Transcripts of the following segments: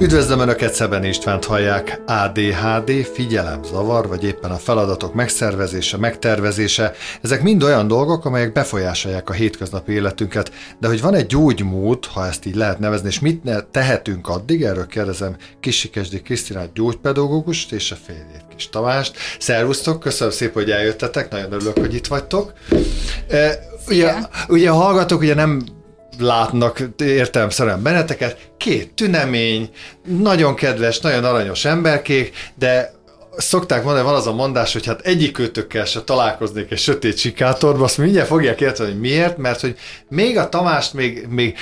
Üdvözlöm Önöket, Szeben Istvánt hallják. ADHD, figyelem, zavar, vagy éppen a feladatok megszervezése, megtervezése, ezek mind olyan dolgok, amelyek befolyásolják a hétköznapi életünket, de hogy van egy gyógymód, ha ezt így lehet nevezni, és mit ne tehetünk addig, erről kérdezem Kisikesdi Krisztinát gyógypedagógust és a férjét Kis Tamást. Szervusztok, köszönöm szépen, hogy eljöttetek, nagyon örülök, hogy itt vagytok. E, ugye, ugye a hallgatók ugye nem látnak értelemszerűen benneteket, két tünemény, nagyon kedves, nagyon aranyos emberkék, de szokták mondani, van az a mondás, hogy hát egyikőtökkel se találkoznék egy sötét sikátorba, azt mindjárt fogják érteni, hogy miért, mert hogy még a Tamást még, még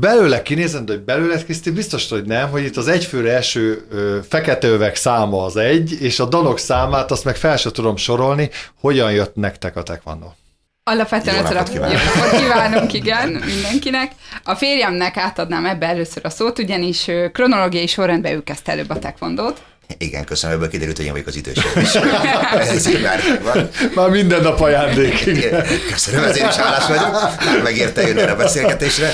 belőle de hogy belőle Kriszti, biztos, hogy nem, hogy itt az egyfőre első ö, fekete száma az egy, és a danok számát azt meg fel sem tudom sorolni, hogyan jött nektek a tekvandó. Alapvetően Jó napot kívánok. jó napot kívánunk, igen, mindenkinek. A férjemnek átadnám ebbe először a szót, ugyanis kronológiai sorrendben ő kezdte előbb a tekvondót. Igen, köszönöm, ebből kiderült, hogy én vagyok az idősebb is. Ez így már van. Már minden nap ajándék. Igen, Köszönöm, ezért is hálás vagyok. Megérte jönni erre a beszélgetésre.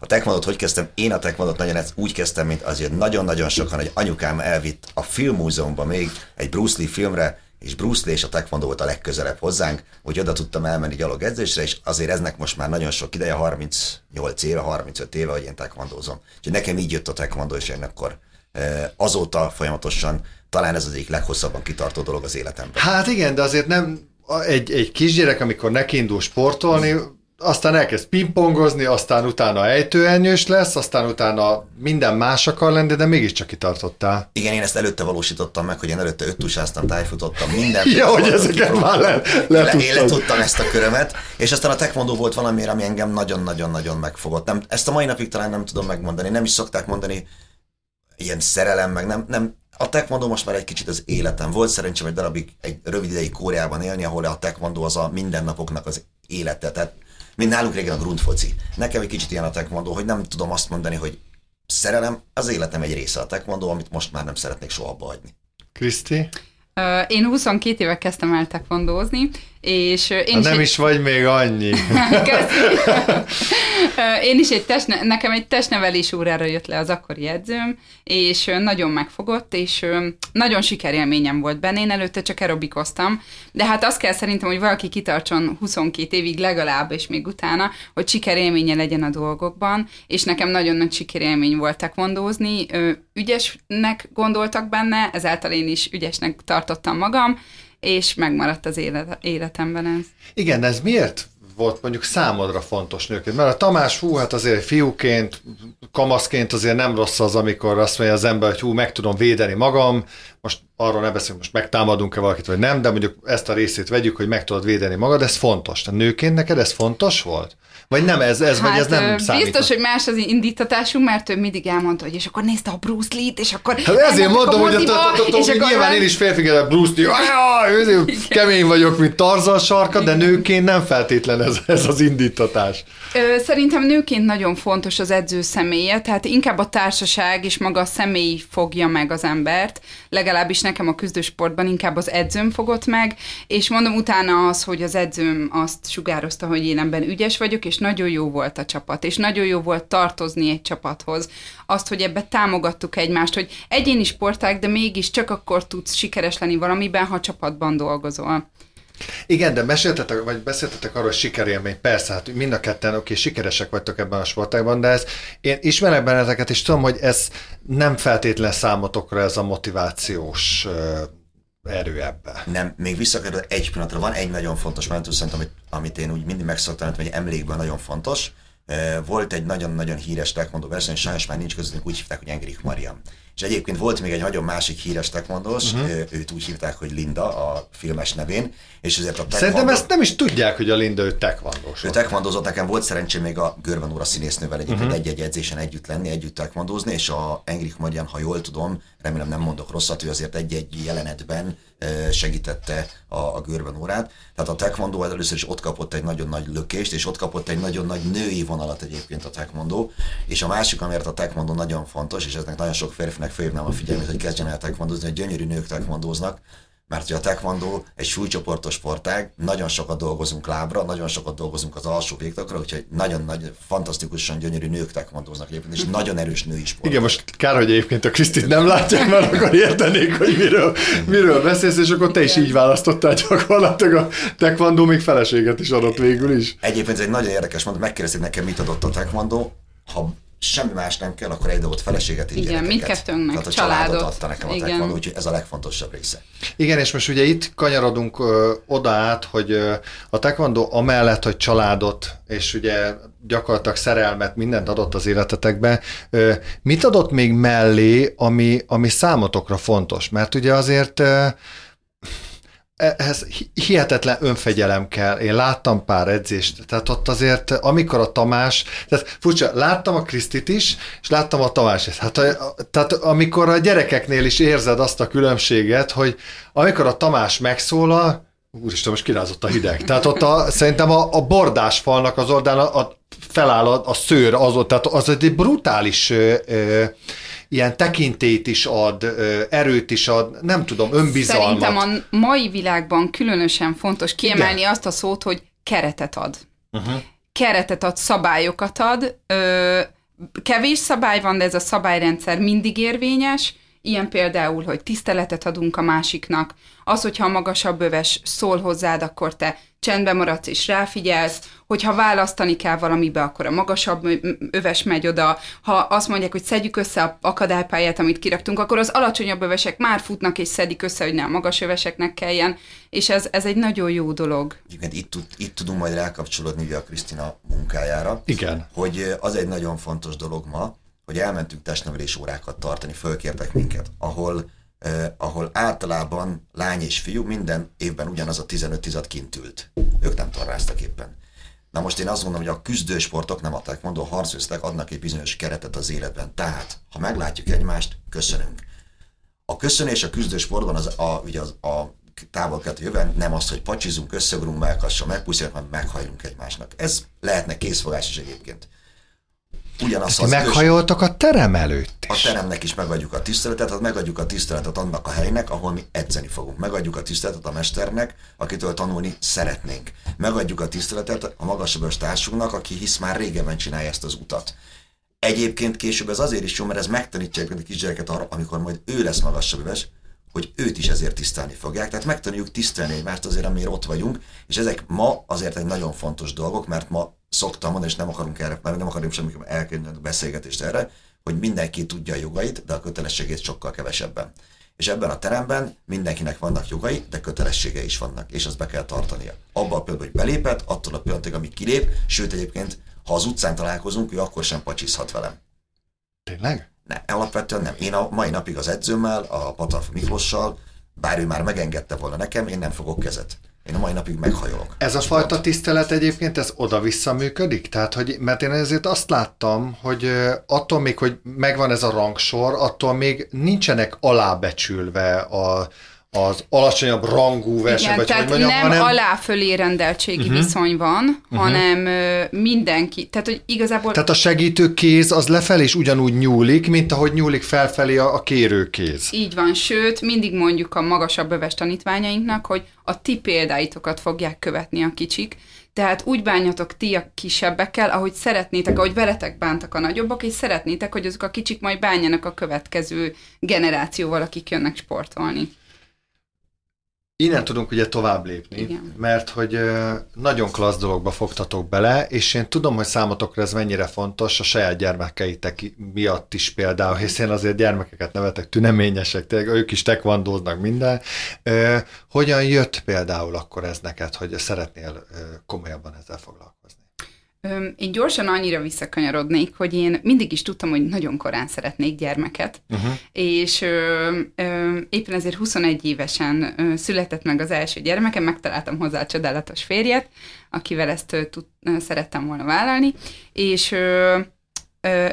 A tekvandót hogy kezdtem? Én a tekvandót nagyon úgy kezdtem, mint azért nagyon-nagyon sokan, hogy anyukám elvitt a filmmúzeumban még egy Bruce Lee filmre, és Bruce Lee és a tekvandó volt a legközelebb hozzánk, hogy oda tudtam elmenni gyalog edzésre, és azért eznek most már nagyon sok ideje, 38 éve, 35 éve, hogy én tekvandózom. Úgyhogy nekem így jött a tekvandó, és én akkor azóta folyamatosan talán ez az egyik leghosszabban kitartó dolog az életemben. Hát igen, de azért nem egy, egy kisgyerek, amikor nekiindul sportolni, aztán elkezd pingpongozni, aztán utána ejtőernyős lesz, aztán utána minden más akar lenni, de mégiscsak kitartottál. Igen, én ezt előtte valósítottam meg, hogy én előtte öttusáztam, tájfutottam, minden. Ja, hogy ezeket már le, le, le én letudtam ezt a körömet, és aztán a tekvondó volt valami, ami engem nagyon-nagyon-nagyon megfogott. Nem, ezt a mai napig talán nem tudom megmondani, nem is szokták mondani ilyen szerelem, meg nem, nem, a tekvondó most már egy kicsit az életem. Volt szerencsém egy darabig, egy rövid ideig Kóreában élni, ahol a tekvondó az a mindennapoknak az élete. Tehát, mint nálunk régen a grundfoci. Nekem egy kicsit ilyen a tekvondó, hogy nem tudom azt mondani, hogy szerelem az életem egy része a tekvondó, amit most már nem szeretnék soha abba hagyni. Kriszti? Én 22 éve kezdtem el tekvondózni, és én is nem egy... is vagy még annyi. Én is egy testne, nekem egy testnevelés órára jött le az akkori edzőm, és nagyon megfogott, és nagyon sikerélményem volt benne. Én előtte csak aerobikoztam, de hát azt kell szerintem, hogy valaki kitartson 22 évig legalább, és még utána, hogy sikerélménye legyen a dolgokban, és nekem nagyon nagy sikerélmény volt tekvondózni. Ügyesnek gondoltak benne, ezáltal én is ügyesnek tartottam magam, és megmaradt az élet, életemben ez. Igen, ez miért volt mondjuk számodra fontos nőként? Mert a Tamás, hú, hát azért fiúként, kamaszként azért nem rossz az, amikor azt mondja az ember, hogy hú, meg tudom védeni magam, most arról ne beszélünk, most megtámadunk-e valakit, vagy nem, de mondjuk ezt a részét vegyük, hogy meg tudod védeni magad, ez fontos. Te nőként neked ez fontos volt? Vagy nem ez, ez vagy ez nem Hát, ö, számít? Biztos, hogy más az indítatásunk, mert ő mindig elmondta, hogy és akkor nézte a Bruce Lee-t, és akkor Hát ezért mondom, hogy a, a, a, a, nyilván én is férfikedek Bruce Lee, "Ajaj, ezért kemény vagyok, mint Tarzan sarka, de nőként nem feltétlen ez, ez az indítatás. Szerintem nőként nagyon fontos az edző személye, tehát inkább a társaság és maga a személy fogja meg az embert, legalábbis nekem a küzdősportban inkább az edzőm fogott meg, és mondom utána az, hogy az edzőm azt sugározta, hogy én ebben ügyes vagyok, és nagyon jó volt a csapat, és nagyon jó volt tartozni egy csapathoz. Azt, hogy ebbe támogattuk egymást, hogy egyéni sporták, de mégis csak akkor tudsz sikeres lenni valamiben, ha csapatban dolgozol. Igen, de meséltetek, vagy beszéltetek arról, hogy sikerélmény. Persze, hát mind a ketten, oké, sikeresek vagytok ebben a sportágban, de ez, én ismerek benneteket, és tudom, hogy ez nem feltétlen számotokra ez a motivációs erő ebbe. Nem, még visszakerül egy pillanatra. Van egy nagyon fontos momentum, szerintem, amit, amit én úgy mindig meg szoktam említeni, hogy emlékben nagyon fontos. Eh, Volt egy nagyon-nagyon híres tekmondó verseny, sajnos már nincs közöttünk, úgy hívták, hogy Engrik Mariam. És egyébként volt még egy nagyon másik híres tekmondós, Mhm. uh-huh. őt úgy hívták, hogy Linda a filmes nevén, és ezért a Szerintem tekvandó- ezt nem is tudják, hogy a Linda ő tekvandós. ő volt. tekvandozott, nekem volt szerencsém még a Görben Óra színésznővel egyébként uh-huh. egy-egy edzésen együtt lenni, együtt tekvandózni, és a Engrik Magyarn, ha jól tudom, remélem nem mondok rosszat, ő azért egy-egy jelenetben segítette a, a Görben órát. Tehát a tekvandó először is ott kapott egy nagyon nagy lökést, és ott kapott egy nagyon nagy női vonalat egyébként a tekvandó. És a másik, amiért a tekvandó nagyon fontos, és eznek nagyon sok férfinek fölhívnám a figyelmét, hogy kezdjen el tekvandózni, hogy gyönyörű nők tekvandóznak, mert hogy a taekwondo egy súlycsoportos sportág, nagyon sokat dolgozunk lábra, nagyon sokat dolgozunk az alsó végtakra, úgyhogy nagyon nagy, fantasztikusan gyönyörű nők taekwondoznak egyébként, és nagyon erős női sport. Igen, most kár, hogy egyébként a Krisztit nem látják, mert akkor értenék, hogy miről, miről beszélsz, és akkor te is így választottál gyakorlatilag a taekwondo még feleséget is adott végül is. Egyébként ez egy nagyon érdekes mondat, megkérdezték nekem, mit adott a taekwondo, ha semmi más nem kell, akkor egy dolgot feleséget, így Igen, mindkettőnknek, Tehát a családot családot. adta nekem a Igen. taekwondo, úgyhogy ez a legfontosabb része. Igen, és most ugye itt kanyarodunk ö, oda át, hogy ö, a taekwondo amellett, hogy családot, és ugye gyakorlatilag szerelmet, mindent adott az életetekbe, ö, mit adott még mellé, ami, ami számotokra fontos? Mert ugye azért ö, ehhez hi- hihetetlen önfegyelem kell. Én láttam pár edzést, tehát ott azért, amikor a Tamás, tehát furcsa, láttam a Krisztit is, és láttam a Tamás. Hát, tehát amikor a gyerekeknél is érzed azt a különbséget, hogy amikor a Tamás megszólal, úristen, most kirázott a hideg. Tehát ott a, szerintem a, a bordás falnak az oldalán a, a feláll a, a szőr, az, tehát az egy brutális ö, ö, ilyen tekintét is ad, erőt is ad, nem tudom, önbizalmat. Szerintem a mai világban különösen fontos kiemelni azt a szót, hogy keretet ad. Uh-huh. Keretet ad, szabályokat ad. Ö, kevés szabály van, de ez a szabályrendszer mindig érvényes. Ilyen például, hogy tiszteletet adunk a másiknak. Az, hogyha a magasabb öves szól hozzád, akkor te csendben maradsz és ráfigyelsz. Hogyha választani kell valamibe, akkor a magasabb öves megy oda. Ha azt mondják, hogy szedjük össze a akadálypályát, amit kiraktunk, akkor az alacsonyabb övesek már futnak és szedik össze, hogy ne a magas öveseknek kelljen. És ez, ez egy nagyon jó dolog. Egyébként itt, tud, itt tudunk majd rákapcsolódni ugye a Krisztina munkájára, Igen. hogy az egy nagyon fontos dolog ma, hogy elmentünk testnevelés órákat tartani, fölkértek minket, ahol, eh, ahol általában lány és fiú minden évben ugyanaz a 15 tizad kint ült. Ők nem torráztak éppen. Na most én azt mondom, hogy a küzdősportok, nem a taekwondo, harcőztek adnak egy bizonyos keretet az életben. Tehát, ha meglátjuk egymást, köszönünk. A köszönés a küzdősportban az a, ugye az, a távol kettő jövőn nem az, hogy pacsizunk, összeugrunk, melkassal, megpuszilunk, mert meghajlunk egymásnak. Ez lehetne készfogás is egyébként. Ugyanaz Ti az meghajoltak a terem előtt a is. teremnek is megadjuk a tiszteletet, hát megadjuk a tiszteletet annak a helynek, ahol mi edzeni fogunk. Megadjuk a tiszteletet a mesternek, akitől tanulni szeretnénk. Megadjuk a tiszteletet a magasabb társunknak, aki hisz már régebben csinálja ezt az utat. Egyébként később ez azért is jó, mert ez megtanítja a kisgyereket arra, amikor majd ő lesz magasabb hogy őt is ezért tisztelni fogják. Tehát megtanuljuk tisztelni egymást azért, amire ott vagyunk, és ezek ma azért egy nagyon fontos dolgok, mert ma szoktam mondani, és nem akarunk erre, mert nem akarunk semmi elkezdeni a beszélgetést erre, hogy mindenki tudja a jogait, de a kötelességét sokkal kevesebben. És ebben a teremben mindenkinek vannak jogai, de kötelességei is vannak, és azt be kell tartania. Abban a pillanatban, hogy belépett, attól a pillanatig, amíg kilép, sőt egyébként, ha az utcán találkozunk, ő akkor sem pacsizhat velem. Tényleg? Ne, alapvetően nem. Én a mai napig az edzőmmel, a Patarf Miklossal, bár ő már megengedte volna nekem, én nem fogok kezet. Én a mai napig meghajolok. Ez a fajta tisztelet egyébként, ez oda-vissza működik? Tehát, hogy, mert én ezért azt láttam, hogy attól még, hogy megvan ez a rangsor, attól még nincsenek alábecsülve a, az alacsonyabb rangú verseny, Igen, vagy tehát hogy mondjam, nem hanem... alá-fölé rendeltségi uh-huh. viszony van, uh-huh. hanem ö, mindenki, tehát hogy igazából Tehát a segítő kéz az lefelé is ugyanúgy nyúlik, mint ahogy nyúlik felfelé a, a kérő kéz. Így van, sőt, mindig mondjuk a magasabb öves tanítványainknak, hogy a ti példáitokat fogják követni a kicsik, tehát úgy bánjatok ti a kisebbekkel, ahogy szeretnétek, ahogy veletek bántak a nagyobbak, és szeretnétek, hogy azok a kicsik majd bánjanak a következő generációval, akik jönnek sportolni. Innen tudunk ugye tovább lépni, Igen. mert hogy nagyon klassz dologba fogtatok bele, és én tudom, hogy számotokra ez mennyire fontos, a saját gyermekeitek miatt is például, hiszen azért gyermekeket nevetek tüneményesek, tényleg ők is tekvandóznak minden. Hogyan jött például akkor ez neked, hogy szeretnél komolyabban ezzel foglalkozni? Én gyorsan annyira visszakanyarodnék, hogy én mindig is tudtam, hogy nagyon korán szeretnék gyermeket, Uh-huh. és ö, ö, éppen ezért 21 évesen ö, született meg az első gyermekem, megtaláltam hozzá a csodálatos férjet, akivel ezt ö, tud, ö, szerettem volna vállalni, és ö, ö,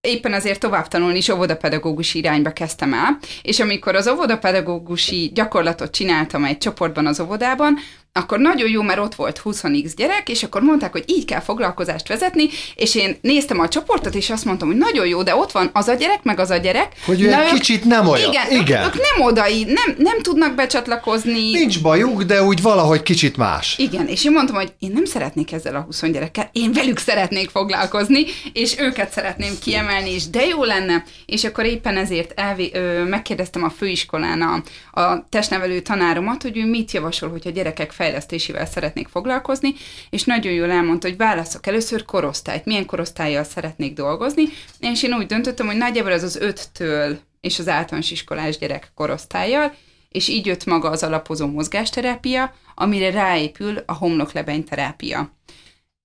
éppen azért tovább tanulni is óvodapedagógusi irányba kezdtem el, és amikor az óvodapedagógusi gyakorlatot csináltam egy csoportban az óvodában, akkor nagyon jó, mert ott volt 20x gyerek, és akkor mondták, hogy így kell foglalkozást vezetni, és én néztem a csoportot, és azt mondtam, hogy nagyon jó, de ott van az a gyerek, meg az a gyerek. Hogy ő egy kicsit nem olyan. Igen, Igen. Ők, ők nem odai, nem, nem tudnak becsatlakozni. Nincs bajuk, de úgy valahogy kicsit más. Igen, és én mondtam, hogy én nem szeretnék ezzel a 20 gyerekkel, én velük szeretnék foglalkozni, és őket szeretném kiemelni, és de jó lenne. És akkor éppen ezért elvé, ö, megkérdeztem a főiskolán a, a testnevelő tanáromat, hogy ő mit javasol, hogy a gyerekek fejlesztésével szeretnék foglalkozni, és nagyon jól elmondta, hogy válaszok először korosztályt, milyen korosztályjal szeretnék dolgozni, és én úgy döntöttem, hogy nagyjából az az öttől és az általános iskolás gyerek korosztályjal, és így jött maga az alapozó mozgásterápia, amire ráépül a homloklebeny terápia.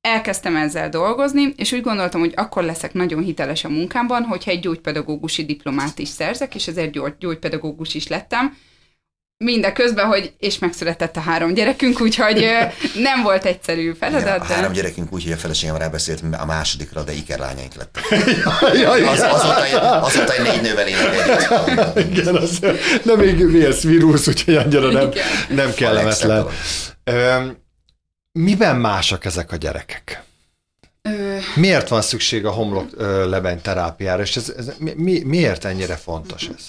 Elkezdtem ezzel dolgozni, és úgy gondoltam, hogy akkor leszek nagyon hiteles a munkámban, hogyha egy gyógypedagógusi diplomát is szerzek, és ezért gyógy, gyógypedagógus is lettem, Mindeközben, hogy és megszületett a három gyerekünk, úgyhogy nem volt egyszerű feladat. Igen, a három gyerekünk úgy, hogy a feleségem rábeszélt a másodikra, de ikerlányaink lettek. ja, az, azóta, egy, azóta egy négy nővel énekeljük. Igen, az, de még mi ez vírus, úgyhogy annyira nem, nem kellemetlen. Miben másak ezek a gyerekek? Ö... Miért van szükség a homlok lebeny terápiára, és ez, ez, mi, miért ennyire fontos ez?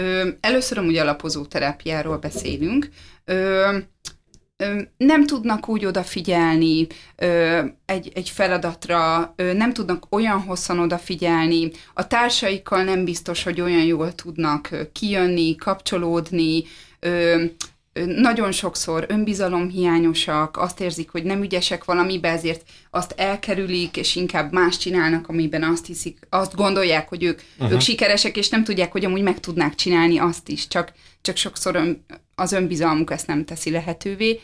Ö, először amúgy alapozó terápiáról beszélünk. Ö, nem tudnak úgy odafigyelni egy, egy feladatra, nem tudnak olyan hosszan odafigyelni, a társaikkal nem biztos, hogy olyan jól tudnak kijönni, kapcsolódni, nagyon sokszor önbizalomhiányosak, azt érzik, hogy nem ügyesek valamibe, ezért azt elkerülik, és inkább más csinálnak, amiben azt hiszik, azt gondolják, hogy ők, uh-huh. ők sikeresek, és nem tudják, hogy amúgy meg tudnák csinálni azt is, csak, csak sokszor ön, az önbizalmuk ezt nem teszi lehetővé.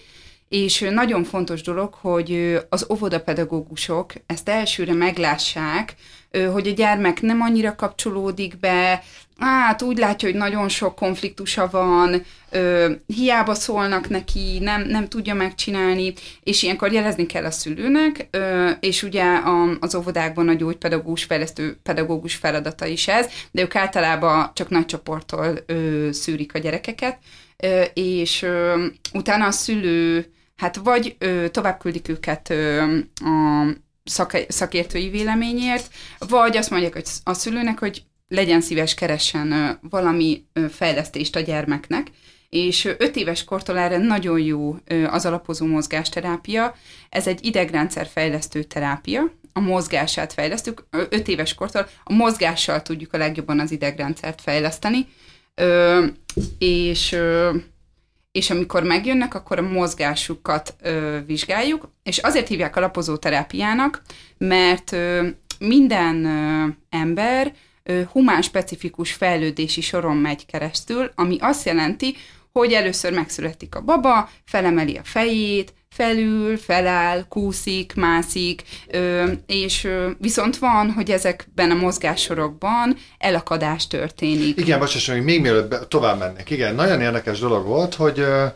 És nagyon fontos dolog, hogy az óvodapedagógusok ezt elsőre meglássák, hogy a gyermek nem annyira kapcsolódik be, hát úgy látja, hogy nagyon sok konfliktusa van, ö, hiába szólnak neki, nem, nem tudja megcsinálni, és ilyenkor jelezni kell a szülőnek, ö, és ugye a, az óvodákban a gyógypedagógus, fejlesztő pedagógus feladata is ez, de ők általában csak nagy csoporttól ö, szűrik a gyerekeket, ö, és ö, utána a szülő hát vagy ö, tovább küldik őket ö, a szak, szakértői véleményért, vagy azt mondják hogy a szülőnek, hogy legyen szíves, keressen valami fejlesztést a gyermeknek, és öt éves kortól erre nagyon jó az alapozó mozgásterápia. Ez egy idegrendszer fejlesztő terápia, a mozgását fejlesztük. Öt éves kortól a mozgással tudjuk a legjobban az idegrendszert fejleszteni, és és amikor megjönnek, akkor a mozgásukat ö, vizsgáljuk, és azért hívják alapozó terápiának, mert ö, minden ö, ember ö, humán specifikus fejlődési soron megy keresztül, ami azt jelenti, hogy először megszületik a baba, felemeli a fejét, felül, feláll, kúszik, mászik, és viszont van, hogy ezekben a mozgássorokban elakadás történik. Igen, bocsáss, még, még mielőtt tovább mennek. Igen, nagyon érdekes dolog volt, hogy ö,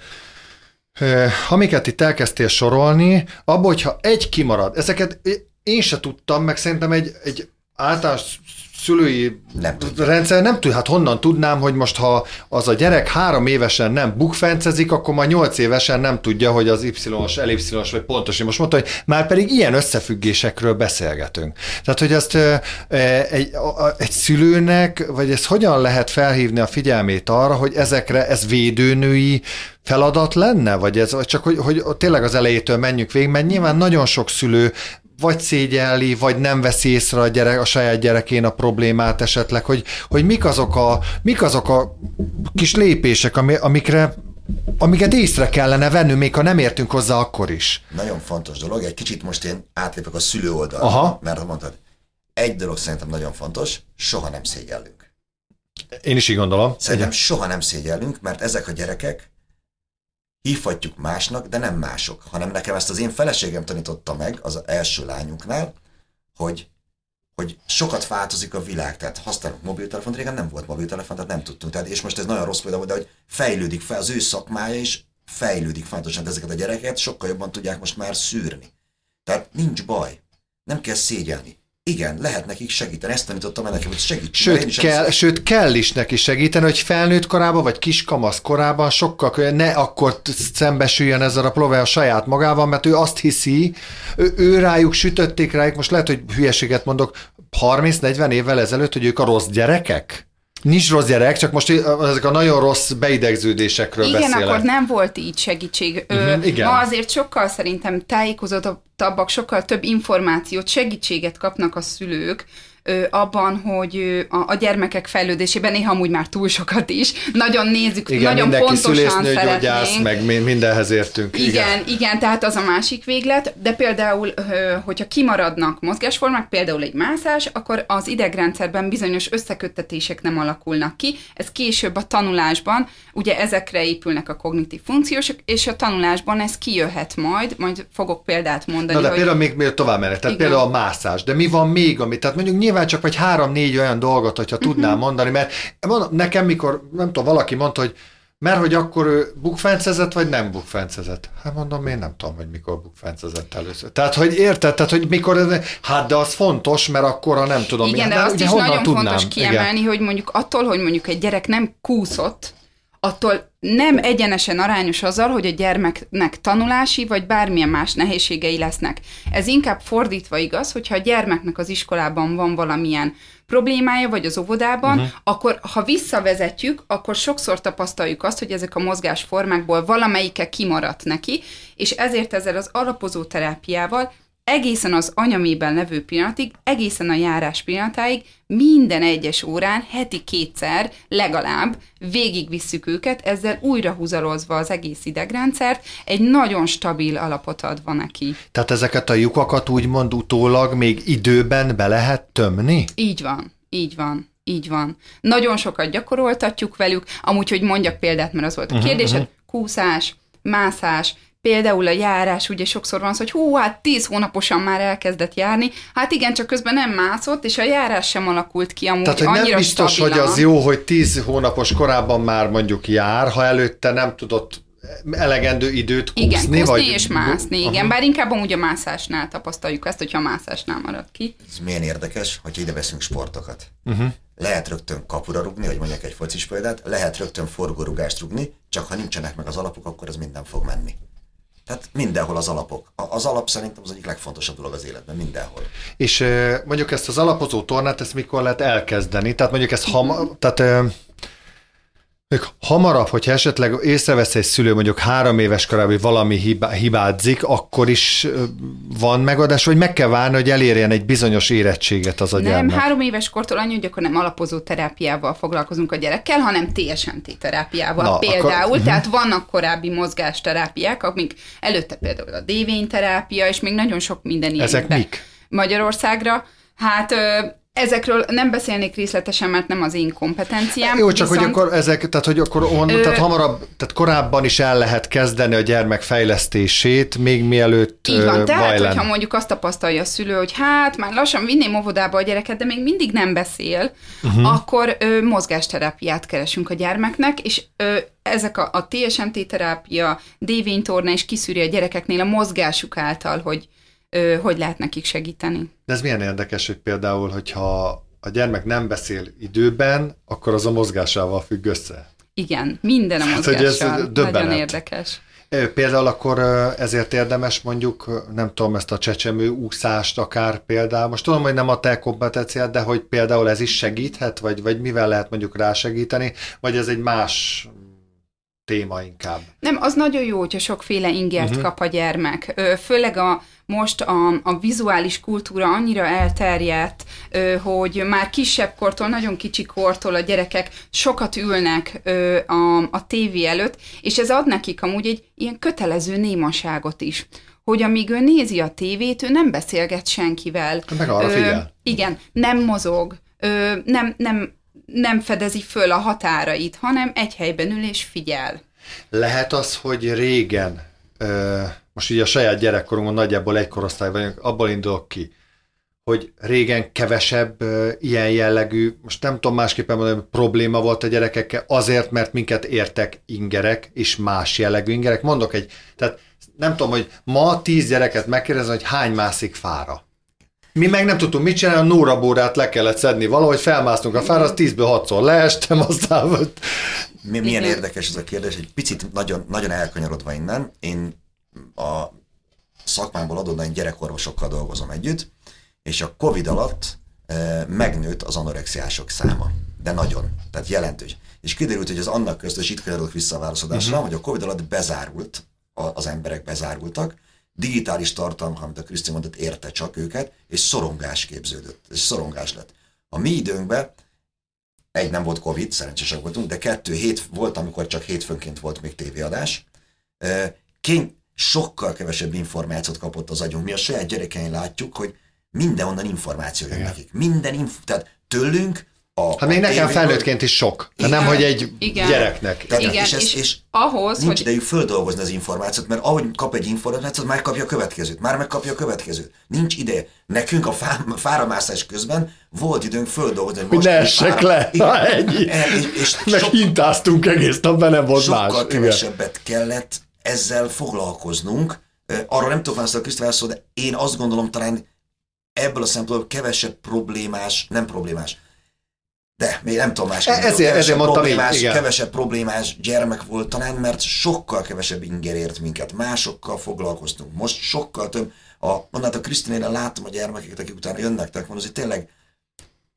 ö, amiket itt elkezdtél sorolni, abból, hogyha egy kimarad, ezeket én se tudtam, meg szerintem egy, egy általános szülői nem rendszer nem tud, hát honnan tudnám, hogy most ha az a gyerek három évesen nem bukfencezik, akkor majd nyolc évesen nem tudja, hogy az y-os, ellipszilos vagy pontos. Én most mondta, hogy már pedig ilyen összefüggésekről beszélgetünk. Tehát, hogy ezt egy, egy szülőnek, vagy ezt hogyan lehet felhívni a figyelmét arra, hogy ezekre ez védőnői feladat lenne, vagy ez vagy csak, hogy, hogy tényleg az elejétől menjünk végig, mert nyilván nagyon sok szülő vagy szégyelli, vagy nem veszi észre a, gyerek, a saját gyerekén a problémát esetleg, hogy, hogy mik, azok a, mik azok a kis lépések, amikre amiket észre kellene venni, még ha nem értünk hozzá akkor is. Nagyon fontos dolog, egy kicsit most én átlépek a szülő oldalra, Aha. mert mondtad, egy dolog szerintem nagyon fontos, soha nem szégyellünk. Én is így gondolom. Szerintem Igen. soha nem szégyellünk, mert ezek a gyerekek hívhatjuk másnak, de nem mások, hanem nekem ezt az én feleségem tanította meg az első lányunknál, hogy hogy sokat változik a világ, tehát használunk mobiltelefont, régen nem volt mobiltelefon, tehát nem tudtunk. Tehát, és most ez nagyon rossz példa, de hogy fejlődik fel, az ő szakmája is fejlődik fontosan, ezeket a gyereket sokkal jobban tudják most már szűrni. Tehát nincs baj, nem kell szégyelni. Igen, lehet nekik segíteni. Ezt tanítottam el nekem, hogy segít. Sőt kell, sőt, kell is neki segíteni, hogy felnőtt korában, vagy kiskamasz korában sokkal ne akkor szembesüljön ezzel a plove a saját magával, mert ő azt hiszi, ő, ő rájuk sütötték rájuk, most lehet, hogy hülyeséget mondok, 30-40 évvel ezelőtt, hogy ők a rossz gyerekek? Nincs rossz gyerek, csak most ezek a nagyon rossz beidegződésekről igen, beszélek. Igen, akkor nem volt így segítség. Uh-huh, igen. Ma azért sokkal szerintem tájékozottabbak, sokkal több információt, segítséget kapnak a szülők, abban, hogy a, gyermekek fejlődésében néha amúgy már túl sokat is. Nagyon nézzük, igen, nagyon pontosan szeretnénk. meg mindenhez értünk. Igen, igen, igen, tehát az a másik véglet, de például, hogyha kimaradnak mozgásformák, például egy mászás, akkor az idegrendszerben bizonyos összeköttetések nem alakulnak ki. Ez később a tanulásban, ugye ezekre épülnek a kognitív funkciósok, és a tanulásban ez kijöhet majd, majd fogok példát mondani. Na de hogy... például még, még tovább menet, tehát igen. például a mászás, de mi van még, ami, tehát mondjuk nyilván csak vagy három-négy olyan dolgot, hogyha uh-huh. tudnám mondani, mert nekem mikor, nem tudom, valaki mondta, hogy mert hogy akkor ő bukfencezett, vagy nem bukfencezett? Hát mondom, én nem tudom, hogy mikor bukfencezett először. Tehát, hogy érted? Tehát, hogy mikor ez, hát de az fontos, mert akkor ha nem tudom. Igen, mi, de hát, azt is nagyon tudnám? fontos kiemelni, Igen. hogy mondjuk attól, hogy mondjuk egy gyerek nem kúszott, attól nem egyenesen arányos azzal, hogy a gyermeknek tanulási vagy bármilyen más nehézségei lesznek. Ez inkább fordítva igaz, hogyha a gyermeknek az iskolában van valamilyen problémája, vagy az óvodában, uh-huh. akkor ha visszavezetjük, akkor sokszor tapasztaljuk azt, hogy ezek a mozgásformákból valamelyike kimaradt neki, és ezért ezzel az alapozó terápiával egészen az anyamében levő pillanatig, egészen a járás pillanatáig, minden egyes órán, heti kétszer legalább végigvisszük őket, ezzel újra húzalozva az egész idegrendszert, egy nagyon stabil alapot adva neki. Tehát ezeket a lyukakat úgymond utólag még időben be lehet tömni? Így van, így van. Így van. Nagyon sokat gyakoroltatjuk velük, amúgy, hogy mondjak példát, mert az volt a mhm, kérdésed, uh-huh. kúszás, mászás, Például a járás, ugye sokszor van az, hogy hú, hát tíz hónaposan már elkezdett járni, hát igen, csak közben nem mászott, és a járás sem alakult ki amúgy Tehát, hogy annyira nem biztos, stabilan. hogy az jó, hogy tíz hónapos korában már mondjuk jár, ha előtte nem tudott elegendő időt kúszni, igen, kúszni vagy... és mászni, igen. Aha. Bár inkább amúgy a mászásnál tapasztaljuk ezt, hogyha a mászásnál marad ki. Ez milyen érdekes, hogy ide veszünk sportokat. Uh-huh. Lehet rögtön kapura rugni, hogy mondjak egy focis példát, lehet rögtön forgórugást rugni, csak ha nincsenek meg az alapok, akkor ez minden fog menni. Tehát mindenhol az alapok. Az alap szerintem az egyik legfontosabb dolog az életben, mindenhol. És mondjuk ezt az alapozó tornát, ezt mikor lehet elkezdeni? Tehát mondjuk ezt ham, tehát még hamarabb, hogyha esetleg észrevesz egy szülő mondjuk három éves korában, hogy valami hibá, hibázik, akkor is van megadás, vagy meg kell várni, hogy elérjen egy bizonyos érettséget az a gyermek? Nem, három éves kortól annyi, hogy akkor nem alapozó terápiával foglalkozunk a gyerekkel, hanem TSMT terápiával Na, például. Akkor, uh-huh. Tehát vannak korábbi mozgásterápiák, amik előtte például a dévényterápia, és még nagyon sok minden ilyen. Ezek mik? Magyarországra. Hát Ezekről nem beszélnék részletesen, mert nem az én kompetenciám. Jó, csak viszont... hogy akkor ezek, tehát hogy akkor on, ö... tehát hamarabb, tehát korábban is el lehet kezdeni a gyermek fejlesztését, még mielőtt Így van, tehát lenne. hogyha mondjuk azt tapasztalja a szülő, hogy hát már lassan vinném óvodába a gyereket, de még mindig nem beszél, uh-huh. akkor ö, mozgásterápiát keresünk a gyermeknek, és ö, ezek a, a TSMT terápia, dévénytorna is kiszűri a gyerekeknél a mozgásuk által, hogy hogy lehet nekik segíteni. De ez milyen érdekes, hogy például, hogyha a gyermek nem beszél időben, akkor az a mozgásával függ össze. Igen, minden a mozgással. Hát, ez Nagyon érdekes. Például akkor ezért érdemes mondjuk, nem tudom, ezt a csecsemő úszást akár például, most tudom, hogy nem a te kompetenciád, de hogy például ez is segíthet, vagy, vagy mivel lehet mondjuk rásegíteni, vagy ez egy más téma inkább? Nem, az nagyon jó, hogyha sokféle ingert uh-huh. kap a gyermek. Főleg a most a, a vizuális kultúra annyira elterjedt, hogy már kisebb kortól, nagyon kicsi kortól a gyerekek sokat ülnek a, a tévé előtt, és ez ad nekik amúgy egy ilyen kötelező némaságot is hogy amíg ő nézi a tévét, ő nem beszélget senkivel. Meg arra figyel. Ö, igen, nem mozog, ö, nem, nem, nem fedezi föl a határait, hanem egy helyben ül és figyel. Lehet az, hogy régen most így a saját gyerekkorunkon nagyjából egy korosztály vagyunk, abból indulok ki, hogy régen kevesebb ilyen jellegű, most nem tudom másképpen mondani, probléma volt a gyerekekkel, azért, mert minket értek ingerek, és más jellegű ingerek. Mondok egy, tehát nem tudom, hogy ma tíz gyereket megkérdezem, hogy hány mászik fára. Mi meg nem tudtunk mit csinálni, a Nóra bórát le kellett szedni valahogy, felmásztunk a fára, az 10-ből 6-szor leestem, aztán Mi, milyen Igen. érdekes ez a kérdés, egy picit nagyon, nagyon elkanyarodva innen. Én a szakmámból adódóan gyerekorvosokkal dolgozom együtt, és a Covid alatt e, megnőtt az anorexiások száma. De nagyon, tehát jelentős. És kiderült, hogy az annak közt, és itt kanyarodok vissza a válaszadásra, uh-huh. hogy a Covid alatt bezárult, a, az emberek bezárultak, digitális tartalom, amit a Kriszti mondott, érte csak őket, és szorongás képződött, és szorongás lett. A mi időnkben egy nem volt Covid, szerencsések voltunk, de kettő hét volt, amikor csak hétfőnként volt még tévéadás. Kény sokkal kevesebb információt kapott az agyunk. Mi a saját gyerekein látjuk, hogy mindenhonnan információ jön nekik. Minden inf- tehát tőlünk a, Hát még a nekem tévéből- felnőttként is sok, de nem, Igen. hogy egy Igen. gyereknek. Tehát, Igen, és, ez, és és ahhoz, nincs hogy idejük földolgozni az információt, mert ahogy kap egy információt, már kapja a következőt, már megkapja a következőt. Nincs ideje. Nekünk a fá, fáramászás közben volt időnk földolgozni, Hogy ne essek le. Igen. Ha, ennyi. E, És, és Meg sok, hintáztunk egész nap, nem volt más. sokkal Igen. kevesebbet kellett ezzel foglalkoznunk. Arra nem tudok válaszolni a Krisztofán szó, de én azt gondolom talán ebből a szempontból kevesebb problémás, nem problémás, de még nem tudom más. E- ezért- ezért mondtam így, problémás, igen. Kevesebb problémás gyermek volt talán, mert sokkal kevesebb inger ért minket. Másokkal foglalkoztunk. Most sokkal több. A, mondhat a Krisztinél látom a gyermekeket, akik utána jönnek, tehát mondom, hogy tényleg,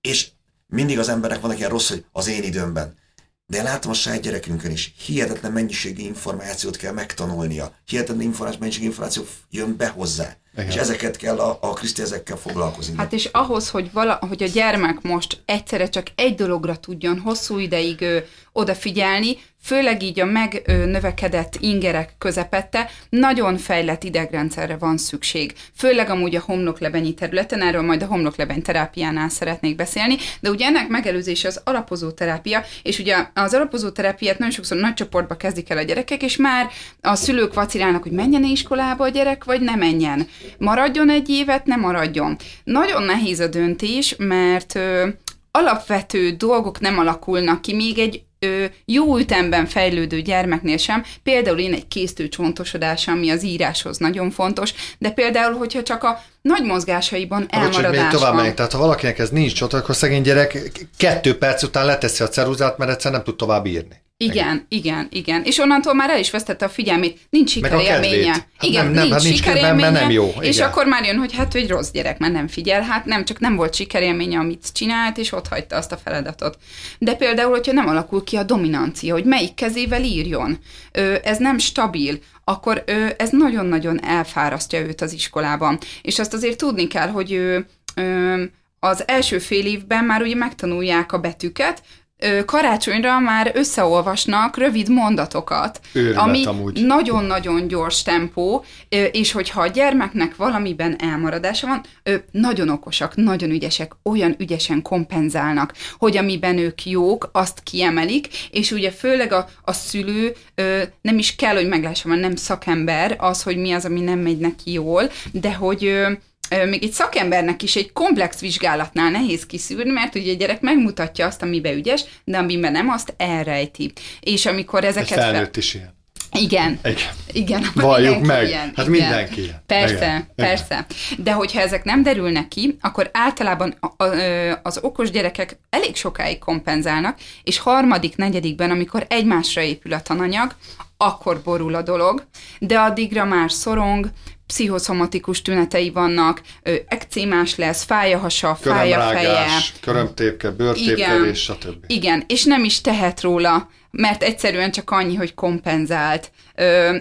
és mindig az emberek vannak ilyen rossz, hogy az én időmben. De én látom a saját gyerekünkön is, hihetetlen mennyiségű információt kell megtanulnia. Hihetetlen információ, mennyiségű információ jön be hozzá. Igen. És ezeket kell a, a Kriszti ezekkel foglalkozni. Hát és ahhoz, hogy, vala, hogy a gyermek most egyszerre csak egy dologra tudjon hosszú ideig ö, odafigyelni, főleg így a megnövekedett ingerek közepette, nagyon fejlett idegrendszerre van szükség. Főleg amúgy a homloklebenyi területen, erről majd a homloklebeny terápiánál szeretnék beszélni, de ugye ennek megelőzése az alapozó terápia, és ugye az alapozó terápiát nagyon sokszor nagy csoportba kezdik el a gyerekek, és már a szülők vacilálnak, hogy menjen iskolába a gyerek, vagy ne menjen. Maradjon egy évet, ne maradjon. Nagyon nehéz a döntés, mert ö, alapvető dolgok nem alakulnak ki, még egy ö, jó ütemben fejlődő gyermeknél sem, például én egy késztőcsontosodás, ami az íráshoz nagyon fontos, de például, hogyha csak a nagy mozgásaiban hogy még elmaradás tovább megyek. Tehát ha valakinek ez nincs ott, akkor szegény gyerek kettő perc után leteszi a ceruzát, mert egyszer nem tud tovább írni. Igen, igen, igen. És onnantól már el is vesztette a figyelmét. Nincs sikerélménye. Hát igen, nem- nem, nincs hát nincs kedve, sikerélménye. nem jó. És Igen. akkor már jön, hogy hát ő egy rossz gyerek, mert nem figyel. Hát nem, csak nem volt sikerélménye, amit csinált, és ott hagyta azt a feladatot. De például, hogyha nem alakul ki a dominancia, hogy melyik kezével írjon, ö, ez nem stabil, akkor ö, ez nagyon-nagyon elfárasztja őt az iskolában. És azt azért tudni kell, hogy ö, ö, az első fél évben már ugye megtanulják a betűket, karácsonyra már összeolvasnak rövid mondatokat, Őrület ami amúgy. nagyon-nagyon gyors tempó, és hogyha a gyermeknek valamiben elmaradása van, nagyon okosak, nagyon ügyesek, olyan ügyesen kompenzálnak, hogy amiben ők jók, azt kiemelik, és ugye főleg a, a szülő nem is kell, hogy meglássa, mert nem szakember az, hogy mi az, ami nem megy neki jól, de hogy még egy szakembernek is egy komplex vizsgálatnál nehéz kiszűrni, mert ugye a gyerek megmutatja azt, amiben ügyes, de amiben nem, azt elrejti. És amikor ezeket... fel- felnőtt is ilyen. Igen. Igen. Igen, Valljuk meg. Ilyen, Hát igen. mindenki ilyen. Persze, Igen. persze. De hogyha ezek nem derülnek ki, akkor általában az okos gyerekek elég sokáig kompenzálnak, és harmadik, negyedikben, amikor egymásra épül a tananyag, akkor borul a dolog, de addigra már szorong, pszichoszomatikus tünetei vannak, ekcémás lesz, fáj a hasa, fáj a feje, körömtépke, bőrtépkelés, stb. igen, és nem is tehet róla, mert egyszerűen csak annyi, hogy kompenzált,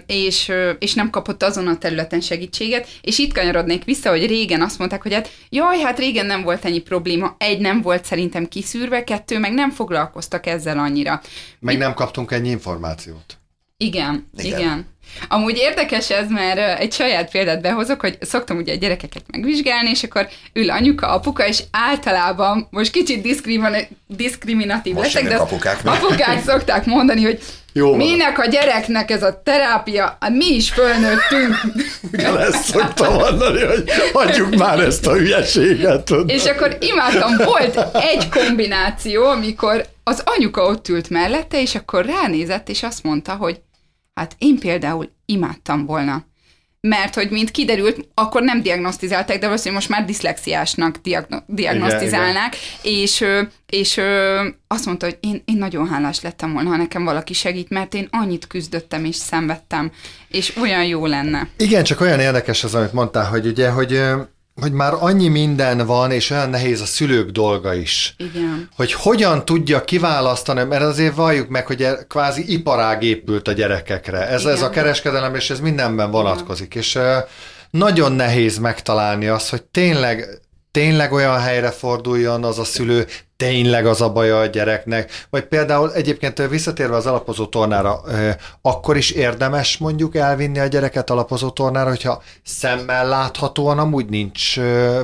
és, és nem kapott azon a területen segítséget, és itt kanyarodnék vissza, hogy régen azt mondták, hogy hát jaj, hát régen nem volt ennyi probléma, egy nem volt szerintem kiszűrve, kettő meg nem foglalkoztak ezzel annyira. Meg nem kaptunk ennyi információt. Igen, Igen. igen. Amúgy érdekes ez, mert egy saját példát behozok, hogy szoktam ugye a gyerekeket megvizsgálni, és akkor ül anyuka, apuka, és általában, most kicsit diszkrimina- diszkriminatív Most leszek, de apukák apukák szokták mondani, hogy Jó minek a gyereknek ez a terápia, mi is fölnőttünk. Igen, ezt szoktam mondani, hogy hagyjuk már ezt a hülyeséget. És akkor imádtam, volt egy kombináció, amikor az anyuka ott ült mellette, és akkor ránézett, és azt mondta, hogy hát én például imádtam volna. Mert hogy mint kiderült, akkor nem diagnosztizálták, de valószínűleg most már diszlexiásnak diagno- diagnosztizálnák, igen, és, és azt mondta, hogy én, én nagyon hálás lettem volna, ha nekem valaki segít, mert én annyit küzdöttem és szenvedtem, és olyan jó lenne. Igen, csak olyan érdekes az, amit mondtál, hogy ugye, hogy hogy már annyi minden van, és olyan nehéz a szülők dolga is. Igen. Hogy hogyan tudja kiválasztani, mert azért valljuk meg, hogy e- kvázi iparág épült a gyerekekre. Ez, ez a kereskedelem, és ez mindenben vonatkozik. Igen. És nagyon nehéz megtalálni azt, hogy tényleg tényleg olyan helyre forduljon az a szülő, tényleg az a baja a gyereknek, vagy például egyébként visszatérve az alapozó tornára, akkor is érdemes mondjuk elvinni a gyereket alapozó tornára, hogyha szemmel láthatóan amúgy nincs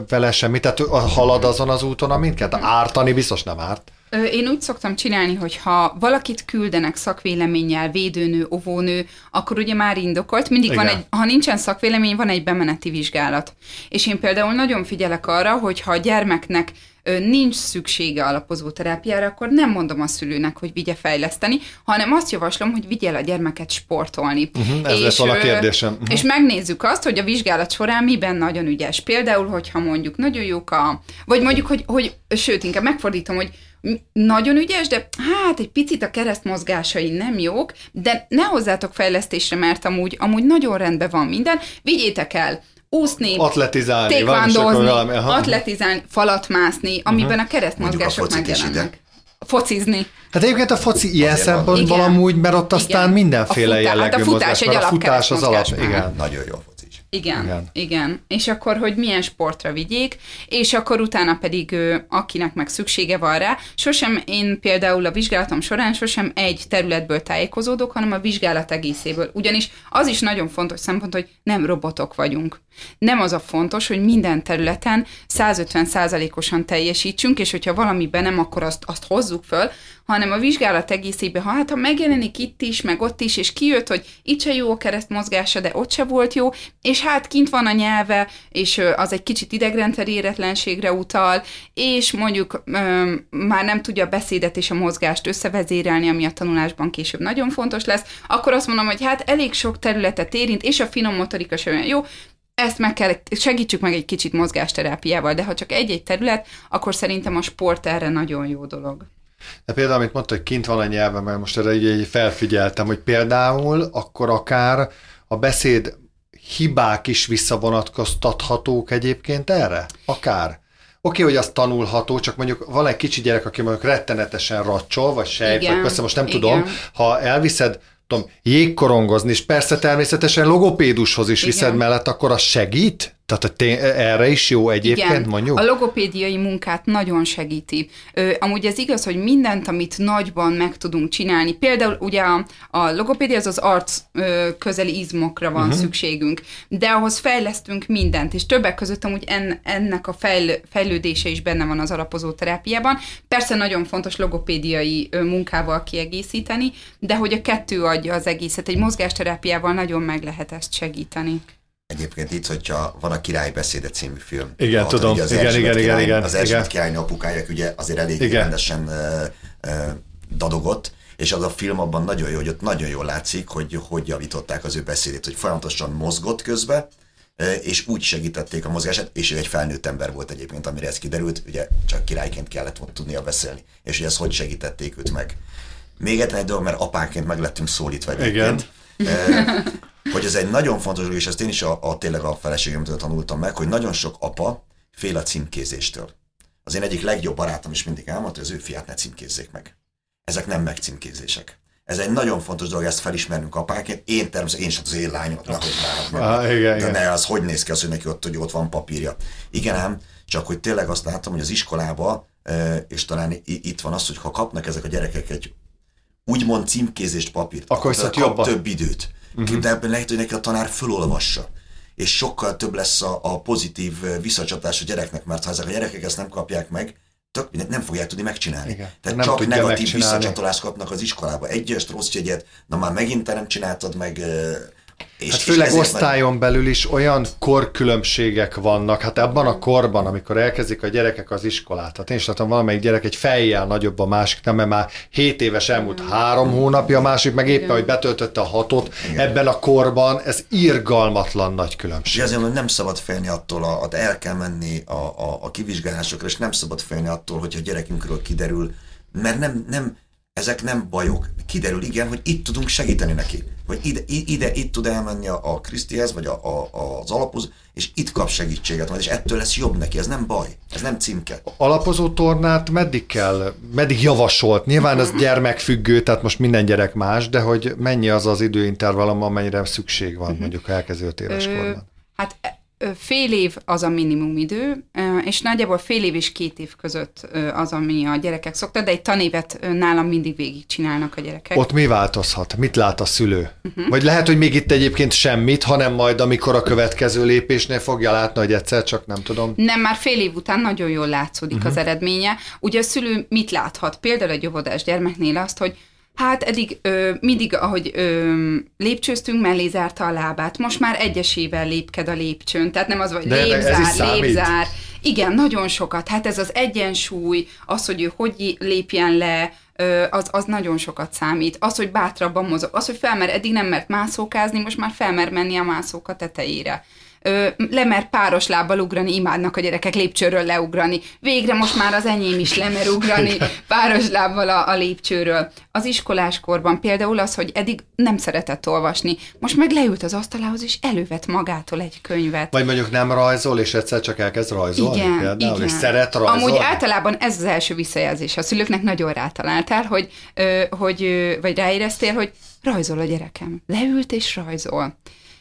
vele semmi, tehát halad azon az úton, amiket ártani biztos nem árt. Én úgy szoktam csinálni, hogy ha valakit küldenek szakvéleménnyel, védőnő, óvónő, akkor ugye már indokolt. Mindig Igen. van egy, ha nincsen szakvélemény, van egy bemeneti vizsgálat. És én például nagyon figyelek arra, hogy ha a gyermeknek nincs szüksége alapozó terápiára, akkor nem mondom a szülőnek, hogy vigye fejleszteni, hanem azt javaslom, hogy vigye el a gyermeket sportolni. Uh-huh, ez és, lesz a kérdésem. Uh-huh. És megnézzük azt, hogy a vizsgálat során miben nagyon ügyes. Például, hogyha mondjuk nagyon jók a... Vagy mondjuk, hogy, hogy sőt, inkább megfordítom, hogy nagyon ügyes, de hát egy picit a keresztmozgásai nem jók, de ne hozzátok fejlesztésre, mert amúgy, amúgy nagyon rendben van minden. Vigyétek el úszni, atletizálni, tékvándozni, atletizálni, falat mászni, amiben uh-huh. a keresztmozgások megjelennek. Focizni. Hát egyébként a foci ilyen szempontból amúgy, mert ott aztán igen. mindenféle a futá- jellegű hát a futás mozgás, egy a futás az alap, igen. Nagyon jó igen, igen, igen. És akkor, hogy milyen sportra vigyék, és akkor utána pedig akinek meg szüksége van rá, sosem én például a vizsgálatom során sosem egy területből tájékozódok, hanem a vizsgálat egészéből. Ugyanis az is nagyon fontos szempont, hogy nem robotok vagyunk. Nem az a fontos, hogy minden területen 150%-osan teljesítsünk, és hogyha valamiben nem, akkor azt, azt hozzuk föl, hanem a vizsgálat egészében, ha hát ha megjelenik itt is, meg ott is, és kijött, hogy itt se jó a kereszt de ott se volt jó, és hát kint van a nyelve, és az egy kicsit idegrendszer éretlenségre utal, és mondjuk ö, már nem tudja a beszédet és a mozgást összevezérelni, ami a tanulásban később nagyon fontos lesz, akkor azt mondom, hogy hát elég sok területet érint, és a finom motorika sem olyan jó, ezt meg kell, segítsük meg egy kicsit mozgásterápiával, de ha csak egy-egy terület, akkor szerintem a sport erre nagyon jó dolog. De például, amit mondta, hogy kint van a nyelve, mert most erre így, felfigyeltem, hogy például akkor akár a beszéd hibák is visszavonatkoztathatók egyébként erre? Akár. Oké, okay, hogy az tanulható, csak mondjuk van egy kicsi gyerek, aki mondjuk rettenetesen racsol, vagy sejt, vagy persze most nem igen. tudom, ha elviszed tudom, jégkorongozni, és persze természetesen logopédushoz is Igen. viszed mellett, akkor az segít? Tehát tény, erre is jó egyébként, Igen, mondjuk? a logopédiai munkát nagyon segíti. Ö, amúgy ez igaz, hogy mindent, amit nagyban meg tudunk csinálni, például ugye a, a logopédia az az arc ö, közeli izmokra van uh-huh. szükségünk, de ahhoz fejlesztünk mindent, és többek között amúgy en, ennek a fejl, fejlődése is benne van az alapozó terápiában. Persze nagyon fontos logopédiai ö, munkával kiegészíteni, de hogy a kettő adja az egészet. Egy mozgásterápiával nagyon meg lehet ezt segíteni. Egyébként itt, hogyha van a Király beszéde című film. Igen, ahol, tudom. Az igen, igen, király, igen, Az Erzsébet király apukája ugye azért elég igen. rendesen uh, uh, dadogott, és az a film abban nagyon jó, hogy ott nagyon jól látszik, hogy hogy javították az ő beszédét, hogy folyamatosan mozgott közbe, és úgy segítették a mozgását, és ő egy felnőtt ember volt egyébként, amire ez kiderült, ugye csak királyként kellett volna tudnia beszélni, és hogy ezt hogy segítették őt meg. Még egy dolog, mert apáként meg lettünk szólítva egyébként. Igen hogy ez egy nagyon fontos dolog, és ezt én is a, a tényleg a feleségemtől tanultam meg, hogy nagyon sok apa fél a címkézéstől. Az én egyik legjobb barátom is mindig elmondta, hogy az ő fiát ne címkézzék meg. Ezek nem megcímkézések. Ez egy nagyon fontos dolog, ezt felismernünk apáként. Én természetesen, én sem az én lányom, nehogy már. Ah, igen, de ne, az hogy néz ki az, hogy neki ott, hogy ott van papírja. Igen ám, csak hogy tényleg azt látom, hogy az iskolába, és talán itt van az, hogy ha kapnak ezek a gyerekek egy úgymond címkézést papírt, akkor, akkor kap több időt uh-huh. de ebben lehet, hogy neki a tanár fölolvassa és sokkal több lesz a, a pozitív visszacsatás a gyereknek, mert ha ezek a gyerekek ezt nem kapják meg, tök nem fogják tudni megcsinálni. Igen, Tehát nem csak negatív visszacsatolást kapnak az iskolába. Egyest rossz jegyet, na már megint te nem csináltad meg, És, hát főleg és osztályon majd... belül is olyan korkülönbségek vannak, hát abban a korban, amikor elkezdik a gyerekek az iskolát, hát én is látom, valamelyik gyerek egy fejjel nagyobb a másik, nem, mert már 7 éves elmúlt három hónapja, a másik meg éppen, hogy betöltötte a hatot, Igen. ebben a korban ez irgalmatlan nagy különbség. És azért, hogy nem szabad félni attól, a, a, el kell menni a, a, a kivizsgálásokra, és nem szabad félni attól, hogyha a gyerekünkről kiderül, mert nem, nem, ezek nem bajok. Kiderül, igen, hogy itt tudunk segíteni neki. Hogy ide, ide itt tud elmenni a Krisztihez, vagy a, a, az alaphoz, és itt kap segítséget majd, és ettől lesz jobb neki. Ez nem baj, ez nem címke. Alapozó tornát meddig kell, meddig javasolt? Nyilván ez gyermekfüggő, tehát most minden gyerek más, de hogy mennyi az az időintervallum, amennyire szükség van mhm. mondjuk a elkezdő éves korban? Hát fél év az a minimum idő, és nagyjából fél év és két év között az, ami a gyerekek szoktak, de egy tanévet nálam mindig végigcsinálnak a gyerekek. Ott mi változhat? Mit lát a szülő? Uh-huh. Vagy lehet, hogy még itt egyébként semmit, hanem majd amikor a következő lépésnél fogja látni, hogy egyszer csak nem tudom. Nem, már fél év után nagyon jól látszódik uh-huh. az eredménye. Ugye a szülő mit láthat? Például egy óvodás gyermeknél azt, hogy Hát eddig ö, mindig, ahogy ö, lépcsőztünk, mellé zárta a lábát. Most már egyesével lépked a lépcsőn, tehát nem az, hogy De lépzár, lépzár. Igen, nagyon sokat. Hát ez az egyensúly, az, hogy ő hogy lépjen le, az, az nagyon sokat számít. Az, hogy bátrabban mozog, az, hogy felmer, eddig nem mert mászókázni, most már felmer menni a mászóka tetejére ö, lemer páros lábbal ugrani, imádnak a gyerekek lépcsőről leugrani. Végre most már az enyém is lemer ugrani páros lábbal a, a lépcsőről. Az iskoláskorban például az, hogy eddig nem szeretett olvasni, most meg leült az asztalához, és elővett magától egy könyvet. Vagy mondjuk nem rajzol, és egyszer csak elkezd rajzolni igen, például, igen. és szeret rajzolni. Amúgy általában ez az első visszajelzés. A szülőknek nagyon rátaláltál, hogy, ö, hogy ö, vagy ráéreztél, hogy rajzol a gyerekem. Leült és rajzol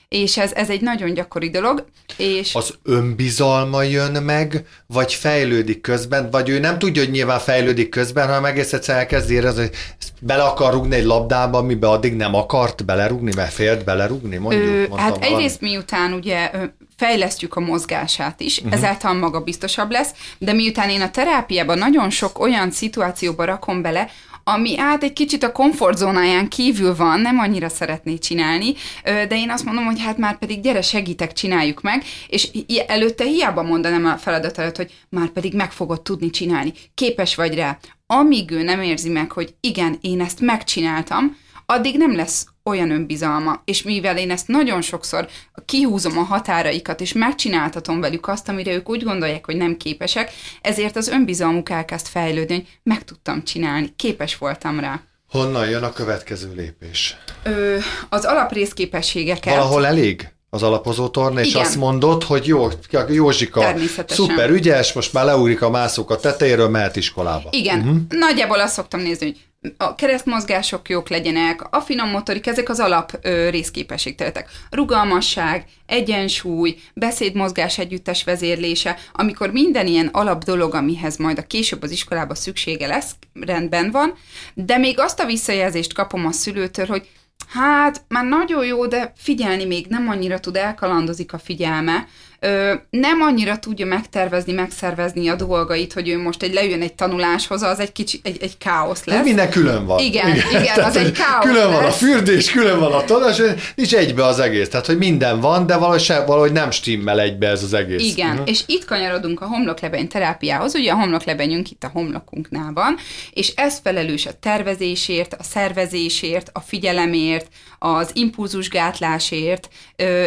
és ez, ez egy nagyon gyakori dolog. És... Az önbizalma jön meg, vagy fejlődik közben, vagy ő nem tudja, hogy nyilván fejlődik közben, hanem egész egyszer elkezd érezni, hogy bele akar rugni egy labdába, amiben addig nem akart belerugni, mert félt belerugni, mondjuk. Ö, hát egyrészt miután ugye fejlesztjük a mozgását is, uh-huh. ezáltal maga biztosabb lesz, de miután én a terápiában nagyon sok olyan szituációba rakom bele, ami át egy kicsit a komfortzónáján kívül van, nem annyira szeretné csinálni, de én azt mondom, hogy hát már pedig gyere, segítek, csináljuk meg, és előtte hiába mondanám a feladat előtt, hogy már pedig meg fogod tudni csinálni, képes vagy rá. Amíg ő nem érzi meg, hogy igen, én ezt megcsináltam, addig nem lesz olyan önbizalma, és mivel én ezt nagyon sokszor kihúzom a határaikat, és megcsináltatom velük azt, amire ők úgy gondolják, hogy nem képesek, ezért az önbizalmuk elkezd fejlődni, hogy meg tudtam csinálni, képes voltam rá. Honnan jön a következő lépés? Ö, az alaprészképességeket. Valahol elég? az alapozó torna, és Igen. azt mondod, hogy jó, Józsika, szuper ügyes, most már leugrik a mászók a tetejéről, mehet iskolába. Igen, uh-huh. nagyjából azt szoktam nézni, hogy a keresztmozgások jók legyenek, a finom motorik, ezek az alap ö, részképességterületek. Rugalmasság, egyensúly, beszédmozgás együttes vezérlése, amikor minden ilyen alap dolog, amihez majd a később az iskolába szüksége lesz, rendben van, de még azt a visszajelzést kapom a szülőtől, hogy hát már nagyon jó, de figyelni még nem annyira tud, elkalandozik a figyelme, ö, nem annyira tudja megtervezni, megszervezni a dolgait, hogy ő most egy leüljön egy tanuláshoz, az egy kicsi, egy, egy káosz lesz. Minden külön van. Igen, igen, igen az egy káosz Külön lesz. van a fürdés, külön van a tanulás, nincs egybe az egész. Tehát, hogy minden van, de valahogy, se, valahogy nem stimmel egybe ez az egész. Igen, uh-huh. és itt kanyarodunk a homloklebeny terápiához, ugye a homloklebenyünk itt a homlokunknál van, és ez felelős a tervezésért, a szervezésért, a figyelemért, az impulzusgátlásért,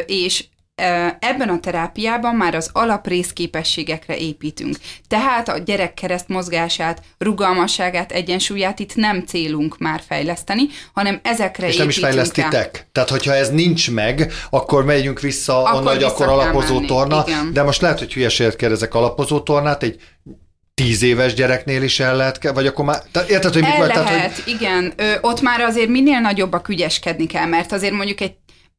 és ebben a terápiában már az alaprészképességekre építünk. Tehát a gyerek kereszt mozgását, rugalmasságát, egyensúlyát itt nem célunk már fejleszteni, hanem ezekre És nem is fejlesztitek. Rá. Tehát, hogyha ez nincs meg, akkor megyünk vissza akkor onnan, hogy akkor alapozó menni. torna. Igen. De most lehet, hogy hülyeséget kérdezek alapozó tornát, egy tíz éves gyereknél is el lehet, vagy akkor már, tehát érted, hogy el mikor, lehet, tehát, hogy... igen. Ö, ott már azért minél nagyobbak ügyeskedni kell, mert azért mondjuk egy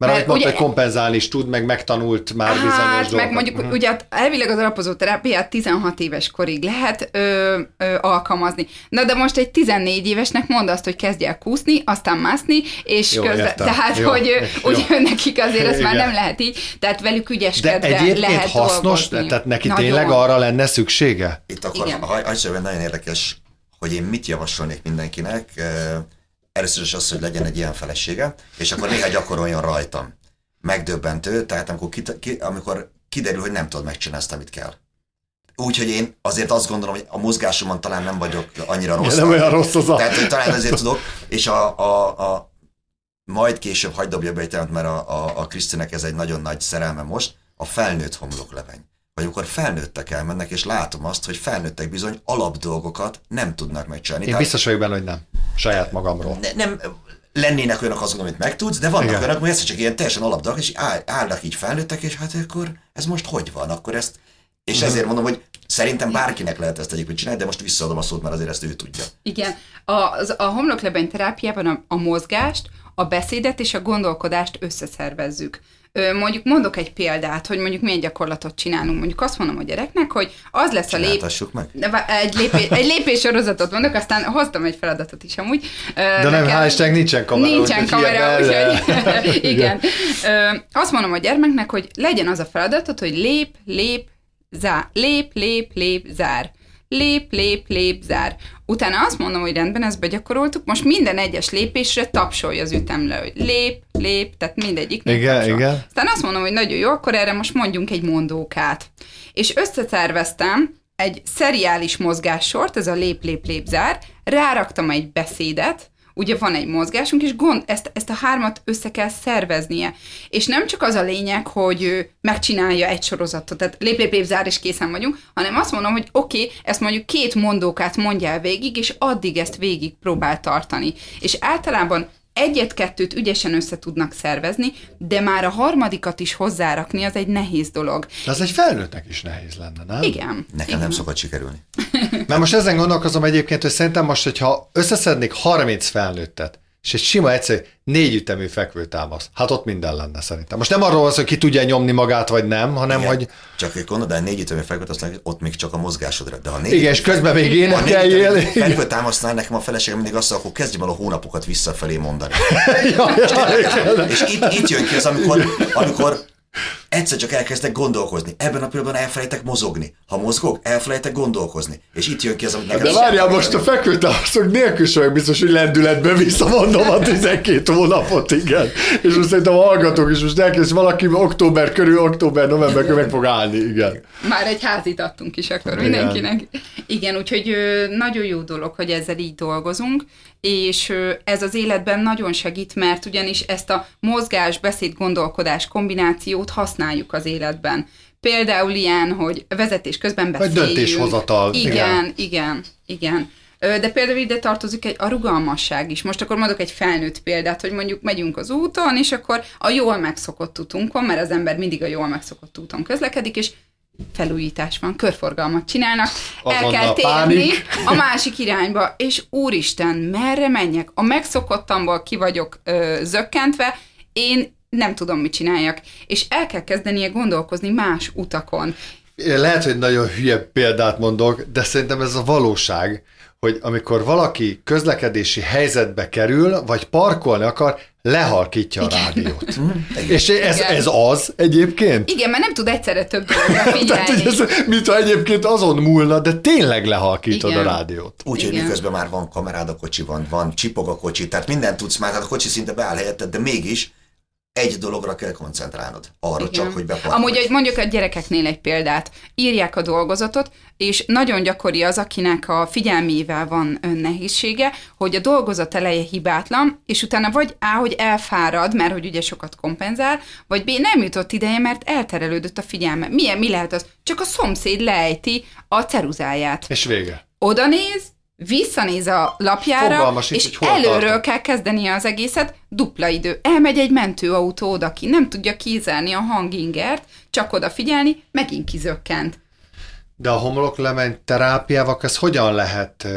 mert, mert amit mondta, hogy kompenzálni is tud, meg megtanult már hát, bizonyos dolgokat. meg mondjuk, uh-huh. ugye elvileg az alapozó terápiát 16 éves korig lehet ö, ö, alkalmazni. Na de most egy 14 évesnek mond azt, hogy kezdj el kúszni, aztán mászni, és jó, közben, értem. tehát, jó, hogy jó. ugye nekik azért ezt már nem lehet így, tehát velük ügyeskedve de egyébként lehet hasznos, dolgozni. tehát neki Nagyon. tényleg arra lenne szüksége? Itt akkor, ha, nagyon érdekes, hogy én mit javasolnék mindenkinek, először is az, hogy legyen egy ilyen felesége, és akkor néha gyakoroljon rajtam. megdöbbentő, tehát amikor, ki, ki, amikor kiderül, hogy nem tudod megcsinálni azt, amit kell. Úgyhogy én azért azt gondolom, hogy a mozgásomon talán nem vagyok annyira rossz. nem olyan rossz az a... Tehát, hogy talán azért tudok, és a, a, a majd később hagyd dobja be mert a, a, a Krisztinek ez egy nagyon nagy szerelme most, a felnőtt homlokleveny. Vagy amikor felnőttek elmennek, és látom azt, hogy felnőttek bizony alapdolgokat nem tudnak megcsinálni. Én Tehát biztos vagyok benne, hogy nem. Saját magamról. ne, nem lennének olyanok azok, amit megtudsz, de vannak Igen. olyanok, hogy ez csak ilyen teljesen alapdolgok, és áll, állnak így felnőttek, és hát akkor ez most hogy van? Akkor ezt és Mhm. ezért mondom, hogy szerintem bárkinek lehet ezt egyébként csinálni, de most visszaadom a szót, mert azért ezt ő tudja. Igen. A, az, a homloklebeny terápiában a, a mozgást, a beszédet és a gondolkodást összeszervezzük. Mondjuk mondok egy példát, hogy mondjuk milyen gyakorlatot csinálunk. Mondjuk azt mondom a gyereknek, hogy az lesz a lép... Meg. Egy, lépés, egy lépés sorozatot mondok, aztán hoztam egy feladatot is amúgy. De nem, hál' Istennek nincsen kamera. Nincsen kamera, úgyhogy igen. Azt mondom a gyermeknek, hogy legyen az a feladatot, hogy lép, lép, zár. Lép, lép, lép, zár. Lép, lép, lép, zár. Utána azt mondom, hogy rendben, ezt begyakoroltuk, most minden egyes lépésre tapsolja az ütemle, hogy lép, lép, tehát mindegyik. Igen, igen. Aztán azt mondom, hogy nagyon jó, akkor erre most mondjunk egy mondókát. És összeterveztem egy szeriális mozgássort, ez a lép-lép-lép-zár, ráraktam egy beszédet, ugye van egy mozgásunk, és gond, ezt, ezt a hármat össze kell szerveznie. És nem csak az a lényeg, hogy ő megcsinálja egy sorozatot, tehát lép lép lép zár, és készen vagyunk, hanem azt mondom, hogy oké, okay, ezt mondjuk két mondókát mondjál végig, és addig ezt végig próbál tartani. És általában egyet-kettőt ügyesen össze tudnak szervezni, de már a harmadikat is hozzárakni, az egy nehéz dolog. De az egy felnőttnek is nehéz lenne, nem? Igen. Nekem igen. nem szokott sikerülni. Mert most ezen gondolkozom egyébként, hogy szerintem most, hogyha összeszednék 30 felnőttet, és egy sima egyszerű négy ütemű fekvőtámasz, hát ott minden lenne szerintem. Most nem arról van hogy ki tudja nyomni magát, vagy nem, hanem Igen. hogy Csak egy gondolod, de négy ütemű fekvőt, aztán ott még csak a mozgásodra. De ha négy igen, és közben még énekeljél. Fekvő támasznál nekem a feleségem mindig azt mondja, akkor kezdjem el a hónapokat visszafelé mondani. Ja, ja, igen. És itt, itt jön ki az, amikor, amikor egyszer csak elkezdek gondolkozni. Ebben a pillanatban elfelejtek mozogni. Ha mozgok, elfelejtek gondolkozni. És itt jön ki az, amit nekem... De várjál, most a fekvőtámaszok nélkül sem biztos, hogy lendületben visszamondom a 12 hónapot, igen. És most szerintem a hallgatók is most elkezd valaki október körül, október-november körül meg fog állni, igen. Már egy házit adtunk is akkor Igen. mindenkinek. Igen, úgyhogy nagyon jó dolog, hogy ezzel így dolgozunk, és ez az életben nagyon segít, mert ugyanis ezt a mozgás, beszéd, gondolkodás kombinációt használjuk az életben. Például ilyen, hogy vezetés közben Vagy beszéljünk. döntéshozatal, Igen, igen. igen, igen. De például ide tartozik egy, a rugalmasság is. Most akkor mondok egy felnőtt példát, hogy mondjuk megyünk az úton, és akkor a jól megszokott útunkon, mert az ember mindig a jól megszokott úton közlekedik, és felújítás van, körforgalmat csinálnak, el Azonnal kell térni a másik irányba, és úristen, merre menjek? A megszokottamból ki vagyok ö, zökkentve, én nem tudom, mit csináljak. És el kell kezdenie gondolkozni más utakon. Lehet, hogy nagyon hülye példát mondok, de szerintem ez a valóság, hogy amikor valaki közlekedési helyzetbe kerül, vagy parkolni akar, lehalkítja a rádiót. És ez, Igen. ez az egyébként? Igen, mert nem tud egyszerre több dologra Tehát, hogy figyelni. ez, mintha egyébként azon múlna, de tényleg lehalkítod Igen. a rádiót. Úgy, hogy Igen. miközben már van kamerád a kocsiban, van csipog a kocsi, tehát mindent tudsz már, tehát a kocsi szinte beáll helyetted, de mégis egy dologra kell koncentrálnod. Arra Igen. csak, hogy beparkolj. Amúgy hogy mondjuk a gyerekeknél egy példát. Írják a dolgozatot, és nagyon gyakori az, akinek a figyelmével van nehézsége, hogy a dolgozat eleje hibátlan, és utána vagy A, hogy elfárad, mert hogy ugye sokat kompenzál, vagy B, nem jutott ideje, mert elterelődött a figyelme. Milyen, mi lehet az? Csak a szomszéd lejti a ceruzáját. És vége. Oda néz, visszanéz a lapjára, Fogalma sincs, és hol előről tartok. kell kezdenie az egészet, dupla idő. Elmegy egy mentőautó oda ki, nem tudja kizárni a hangingert, csak odafigyelni, megint kizökkent. De a homloklemeny terápiával ezt hogyan lehet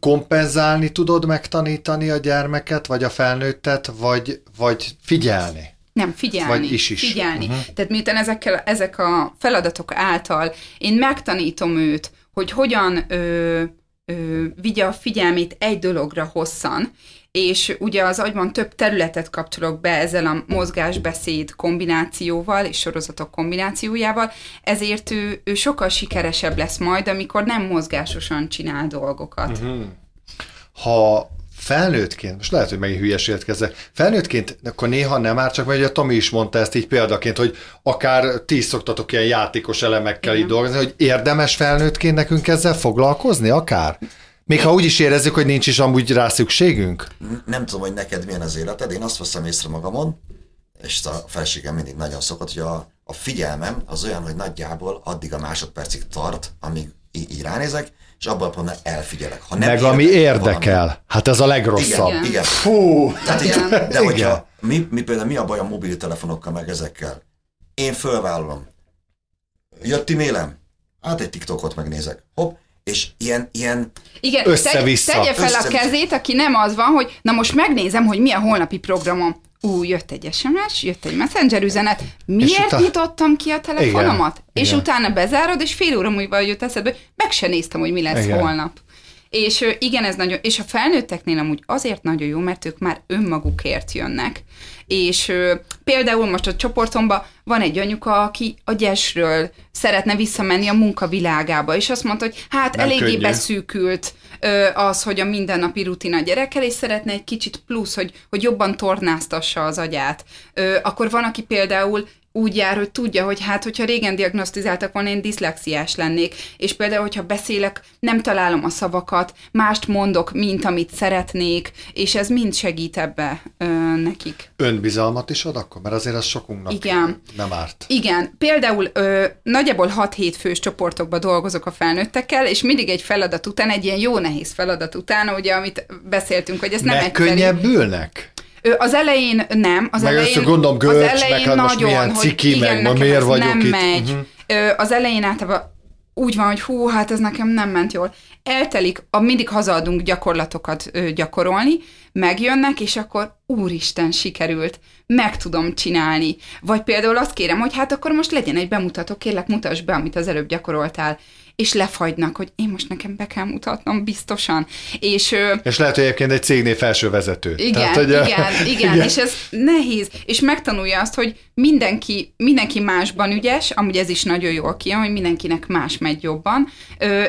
kompenzálni, tudod megtanítani a gyermeket, vagy a felnőttet, vagy, vagy figyelni? Nem, figyelni. Vagy is is. Figyelni. Uh-huh. Tehát miután ezekkel, ezek a feladatok által én megtanítom őt, hogy hogyan ö, ö, vigye a figyelmét egy dologra hosszan, és ugye az agyban több területet kapcsolok be ezzel a mozgásbeszéd kombinációval és sorozatok kombinációjával, ezért ő, ő sokkal sikeresebb lesz majd, amikor nem mozgásosan csinál dolgokat. Uh-huh. Ha felnőttként, most lehet, hogy megint hülyeséget kezdek, felnőttként, akkor néha nem már csak, mert a Tomi is mondta ezt így példaként, hogy akár ti is szoktatok ilyen játékos elemekkel így dolgozni, hogy érdemes felnőttként nekünk ezzel foglalkozni, akár? Még ha úgy is érezzük, hogy nincs is amúgy rá szükségünk? Nem tudom, hogy neked milyen az életed, én azt veszem észre magamon, és a felségem mindig nagyon szokott, hogy a, a figyelmem az olyan, hogy nagyjából addig a másodpercig tart, amíg így, így ránézek, és abban a pontban elfigyelek. Ha nem Meg ami érdekel. Valami, hát ez a legrosszabb. Igen, igen. Fú! Tehát így, de igen. hogyha mi, mi például mi a baj a mobiltelefonokkal meg ezekkel? Én fölvállalom. Jött e-mailem? Hát egy TikTokot megnézek. Hopp, és ilyen, ilyen Igen, össze-vissza. tegye fel össze a kezét, aki nem az van, hogy na most megnézem, hogy mi a holnapi programom. Ú, jött egy SMS, jött egy messenger üzenet, miért utána... nyitottam ki a telefonomat? Igen. És Igen. utána bezárod, és fél óra múlva jött eszedbe, meg se néztem, hogy mi lesz Igen. holnap. És igen, ez nagyon, és a felnőtteknél amúgy azért nagyon jó, mert ők már önmagukért jönnek. És például most a csoportomban van egy anyuka, aki a gyesről szeretne visszamenni a munkavilágába, és azt mondta, hogy hát Nem eléggé könnyű. beszűkült az, hogy a mindennapi rutin a gyerekkel, és szeretne egy kicsit plusz, hogy, hogy jobban tornáztassa az agyát. Akkor van, aki például úgy jár, hogy tudja, hogy hát, hogyha régen diagnosztizáltak volna, én diszlexiás lennék, és például, hogyha beszélek, nem találom a szavakat, mást mondok, mint amit szeretnék, és ez mind segít ebbe ö, nekik. Önbizalmat is ad akkor? Mert azért az sokunknak Igen. nem árt. Igen. Például ö, nagyjából 6-7 fős csoportokba dolgozok a felnőttekkel, és mindig egy feladat után, egy ilyen jó nehéz feladat után, ugye, amit beszéltünk, hogy ez nem egyszerű. Megkönnyebbülnek? Az elején nem. Az meg elején, gondolom görcs, az elején meg nagyon, milyen ciki, hogy meg ma miért vagyok nem itt. Megy. Uh-huh. Az elején általában úgy van, hogy hú, hát ez nekem nem ment jól. Eltelik, a, mindig hazaadunk gyakorlatokat ö, gyakorolni, megjönnek, és akkor úristen, sikerült, meg tudom csinálni. Vagy például azt kérem, hogy hát akkor most legyen egy bemutató, kérlek mutasd be, amit az előbb gyakoroltál és lefagynak, hogy én most nekem be kell mutatnom biztosan. És, és lehet, hogy egyébként egy cégnél felső vezető. Igen, Tehát, hogy igen, igen, igen, és ez nehéz, és megtanulja azt, hogy mindenki, mindenki másban ügyes, amúgy ez is nagyon jól kijön, hogy mindenkinek más megy jobban,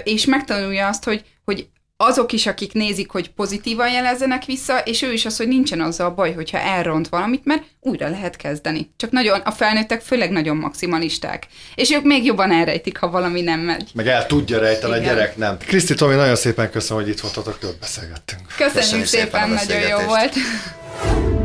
és megtanulja azt, hogy, hogy azok is, akik nézik, hogy pozitívan jelezzenek vissza, és ő is az, hogy nincsen azzal a baj, hogyha elront valamit, mert újra lehet kezdeni. Csak nagyon, a felnőttek főleg nagyon maximalisták. És ők még jobban elrejtik, ha valami nem megy. Meg el tudja rejteni, a gyerek nem. Kriszti Tomi, nagyon szépen köszönöm, hogy itt voltatok, jól beszélgettünk. Köszönjük, Köszönjük szépen, szépen nagyon jó volt.